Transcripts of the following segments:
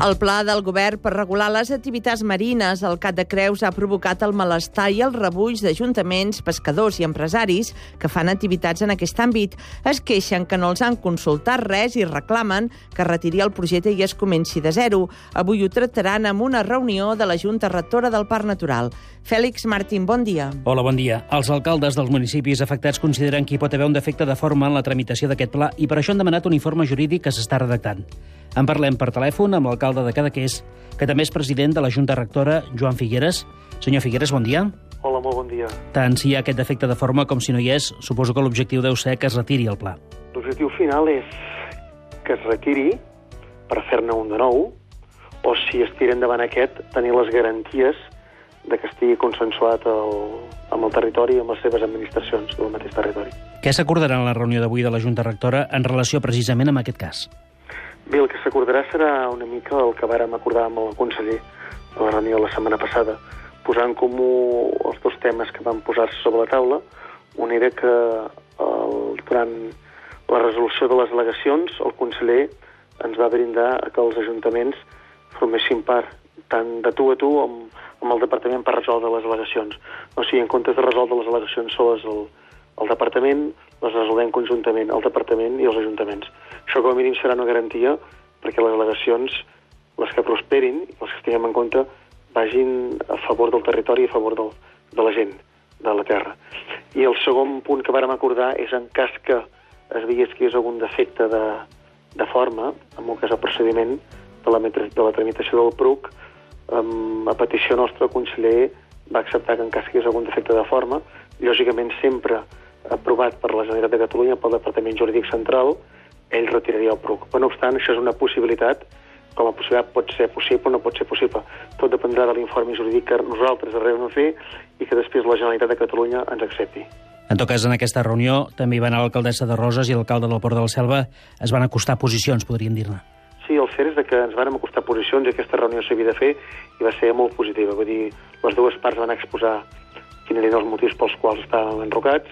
El pla del govern per regular les activitats marines al Cat de Creus ha provocat el malestar i el rebuig d'ajuntaments, pescadors i empresaris que fan activitats en aquest àmbit. Es queixen que no els han consultat res i reclamen que retiri el projecte i es comenci de zero. Avui ho tractaran amb una reunió de la Junta Rectora del Parc Natural. Fèlix Martín, bon dia. Hola, bon dia. Els alcaldes dels municipis afectats consideren que hi pot haver un defecte de forma en la tramitació d'aquest pla i per això han demanat un informe jurídic que s'està redactant. En parlem per telèfon amb l'alcalde de Cadaqués, que també és president de la Junta Rectora, Joan Figueres. Senyor Figueres, bon dia. Hola, molt bon dia. Tant si hi ha aquest defecte de forma com si no hi és, suposo que l'objectiu deu ser que es retiri el pla. L'objectiu final és que es retiri per fer-ne un de nou, o si es tira endavant aquest, tenir les garanties de que estigui consensuat el, amb el territori i amb les seves administracions del mateix territori. Què s'acordarà en la reunió d'avui de la Junta Rectora en relació precisament amb aquest cas? Bé, el que s'acordarà serà una mica el que vàrem acordar amb el conseller a la reunió la setmana passada, posar en comú els dos temes que van posar-se sobre la taula. Un era que el, durant la resolució de les al·legacions el conseller ens va brindar que els ajuntaments formessin part tant de tu a tu amb, amb el departament per resoldre les al·legacions. O sigui, en comptes de resoldre les al·legacions soles el, el departament, les resolvem conjuntament, el departament i els ajuntaments. Això com a mínim serà una garantia perquè les al·legacions, les que prosperin, les que tinguem en compte, vagin a favor del territori i a favor del, de la gent, de la terra. I el segon punt que vàrem acordar és en cas que es veiés que hi hagués algun defecte de, de forma, en un cas el procediment de la, de la tramitació del PRUC, a petició nostra el conseller va acceptar que en cas que hi hagués algun defecte de forma, lògicament sempre aprovat per la Generalitat de Catalunya, pel Departament Jurídic Central, ell retiraria el PRUC. Però no obstant, això és una possibilitat, com a possibilitat pot ser possible o no pot ser possible. Tot dependrà de l'informe jurídic que nosaltres arribem a fer i que després la Generalitat de Catalunya ens accepti. En tot cas, en aquesta reunió també hi va anar l'alcaldessa de Roses i l'alcalde del Port de la Selva. Es van acostar posicions, podríem dir-ne. Sí, el cert és de que ens van acostar posicions i aquesta reunió s'havia de fer i va ser molt positiva. Vull dir, les dues parts van exposar quins eren els motius pels quals estàvem enrocats,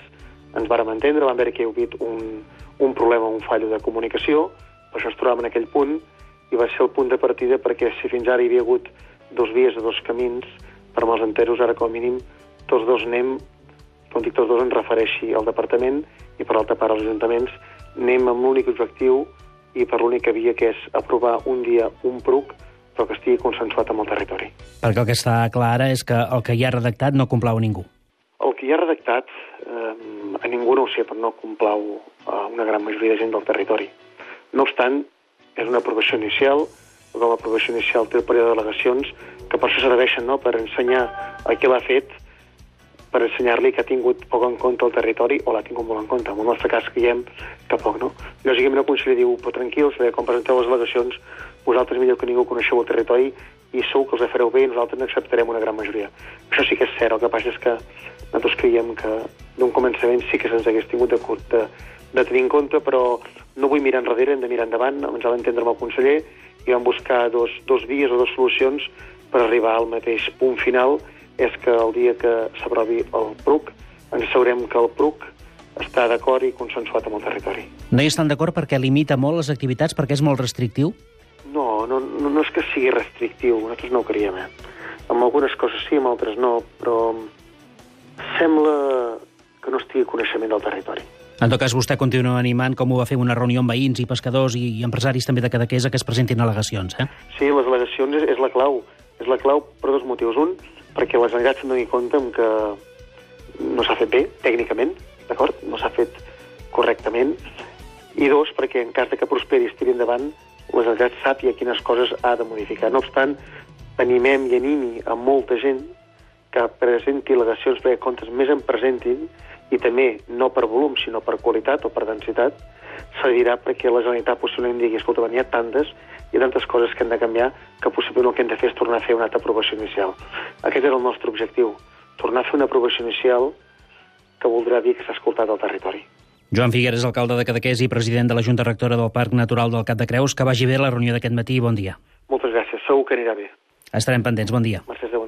ens vàrem entendre, vam veure que hi havia un, un problema, un fallo de comunicació, per això ens trobàvem en aquell punt, i va ser el punt de partida perquè si fins ara hi havia hagut dos vies o dos camins, per amb els enteros ara com a mínim tots dos anem, quan dic tots dos en refereixi al departament i per altra part als ajuntaments, anem amb l'únic objectiu i per l'única via que és aprovar un dia un PRUC però que estigui consensuat amb el territori. Perquè el que està clar ara és que el que hi ha redactat no complau a ningú. El que hi ha redactat eh, a ningú no ho sé, però no complau a una gran majoria de gent del territori. No obstant, és una aprovació inicial, com l'aprovació inicial té el període de delegacions, que per això serveixen, no?, per ensenyar a qui l'ha fet, per ensenyar-li que ha tingut poc en compte el territori o l'ha tingut molt en compte. En el nostre cas creiem que poc, no? Lògicament el conseller diu, però tranquils, perquè quan presenteu les delegacions, vosaltres millor que ningú coneixeu el territori i sou que els fareu bé i nosaltres n'acceptarem una gran majoria. Això sí que és cert, el que passa és que nosaltres creiem que d'un començament sí que se'ns hagués tingut de, de, de tenir en compte, però no vull mirar enrere, hem de mirar endavant, ens ha d'entendre amb el conseller i vam buscar dos, dos vies o dues solucions per arribar al mateix punt final, és que el dia que s'aprovi el PRUC ens asseurem que el PRUC està d'acord i consensuat amb el territori. No hi estan d'acord perquè limita molt les activitats, perquè és molt restrictiu? No, no, no, no és que sigui restrictiu, nosaltres no ho creiem, eh? Amb algunes coses sí, amb altres no, però sembla que no estigui coneixement del territori. En tot cas, vostè continua animant, com ho va fer una reunió amb veïns i pescadors i, i empresaris també de Cadaqués, a que es presentin al·legacions, eh? Sí, les al·legacions és, és la clau. És la clau per dos motius. Un, perquè les Generalitat se'n doni compte que no s'ha fet bé, tècnicament, d'acord? No s'ha fet correctament. I dos, perquè en cas de que prosperi i es tiri endavant, la Generalitat sàpia quines coses ha de modificar. No obstant, animem i animi a molta gent que presenti al·legacions perquè comptes més en presentin i també no per volum, sinó per qualitat o per densitat, servirà perquè la Generalitat possiblement digui, escolta, n'hi ha tantes i tantes coses que hem de canviar que possiblement el que hem de fer és tornar a fer una altra aprovació inicial. Aquest era el nostre objectiu, tornar a fer una aprovació inicial que voldrà dir que s'ha escoltat el territori. Joan Figueres, alcalde de Cadaqués i president de la Junta Rectora del Parc Natural del Cap de Creus, que vagi bé la reunió d'aquest matí. Bon dia. Moltes gràcies. Segur que anirà bé. Estarem pendents. Bon dia. Mercè, bon dia.